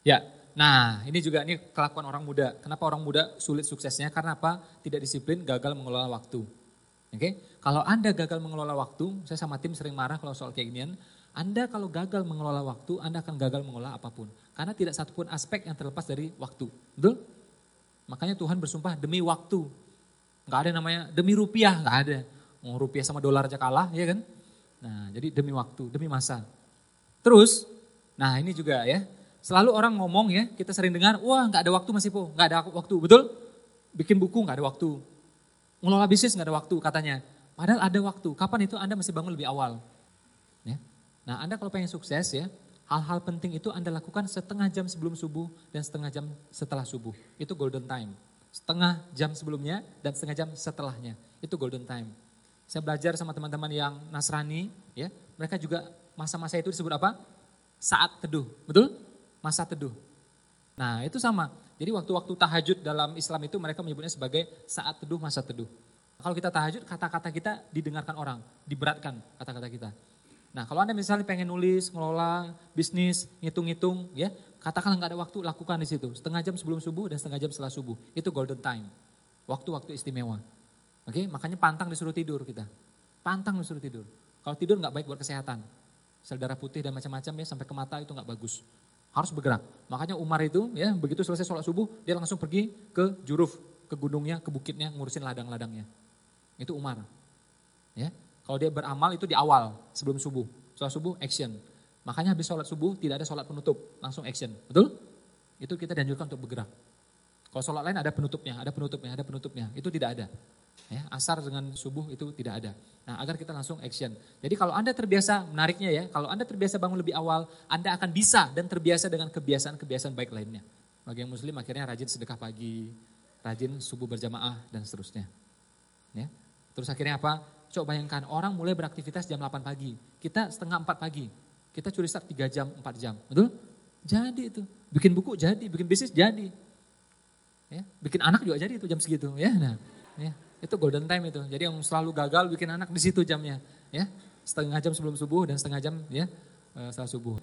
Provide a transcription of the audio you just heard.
Ya, nah ini juga ini kelakuan orang muda. Kenapa orang muda sulit suksesnya? Karena apa? Tidak disiplin, gagal mengelola waktu. Oke, kalau Anda gagal mengelola waktu, saya sama tim sering marah kalau soal kayak ginian. Anda kalau gagal mengelola waktu, Anda akan gagal mengelola apa pun. Karena tidak satupun aspek yang terlepas dari waktu. Betul? Makanya Tuhan bersumpah demi waktu. Gak ada namanya demi rupiah, gak ada. Mau rupiah sama dolar aja kalah, ya kan? Nah, jadi demi waktu, demi masa. Terus, nah ini juga ya, Selalu orang ngomong ya, kita sering dengar, wah nggak ada waktu masih po, nggak ada waktu, betul? Bikin buku nggak ada waktu, ngelola bisnis nggak ada waktu katanya. Padahal ada waktu, kapan itu Anda mesti bangun lebih awal. Ya. Nah Anda kalau pengen sukses ya, hal-hal penting itu Anda lakukan setengah jam sebelum subuh dan setengah jam setelah subuh. Itu golden time. Setengah jam sebelumnya dan setengah jam setelahnya. Itu golden time. Saya belajar sama teman-teman yang Nasrani, ya, mereka juga masa-masa itu disebut apa? Saat teduh, betul? Masa teduh. Nah itu sama, jadi waktu-waktu tahajud dalam Islam itu mereka menyebutnya sebagai saat teduh, masa teduh. Kalau kita tahajud, kata-kata kita didengarkan orang, diberatkan kata-kata kita. Nah kalau Anda misalnya pengen nulis, ngelola, bisnis, ngitung-ngitung, ya katakanlah nggak ada waktu, lakukan di situ. Setengah jam sebelum subuh dan setengah jam setelah subuh. Itu golden time, waktu-waktu istimewa. Oke, makanya pantang disuruh tidur kita. Pantang disuruh tidur. Kalau tidur nggak baik buat kesehatan. Sel darah putih dan macam-macam ya sampai ke mata itu nggak bagus harus bergerak. Makanya Umar itu ya begitu selesai sholat subuh dia langsung pergi ke Juruf, ke gunungnya, ke bukitnya ngurusin ladang-ladangnya. Itu Umar. Ya. Kalau dia beramal itu di awal sebelum subuh. Sholat subuh action. Makanya habis sholat subuh tidak ada sholat penutup, langsung action. Betul? Itu kita dianjurkan untuk bergerak. Kalau sholat lain ada penutupnya, ada penutupnya, ada penutupnya. Itu tidak ada. Ya, asar dengan subuh itu tidak ada. Nah, agar kita langsung action. Jadi kalau Anda terbiasa, menariknya ya, kalau Anda terbiasa bangun lebih awal, Anda akan bisa dan terbiasa dengan kebiasaan-kebiasaan baik lainnya. Bagi yang muslim akhirnya rajin sedekah pagi, rajin subuh berjamaah dan seterusnya. Ya. Terus akhirnya apa? Coba bayangkan orang mulai beraktivitas jam 8 pagi, kita setengah 4 pagi, kita curi start 3 jam, 4 jam, betul? Jadi itu, bikin buku jadi, bikin bisnis jadi. Ya, bikin anak juga jadi itu jam segitu ya. Nah, ya. Itu golden time itu. Jadi yang selalu gagal bikin anak di situ jamnya, ya. Setengah jam sebelum subuh dan setengah jam ya eh, setelah subuh.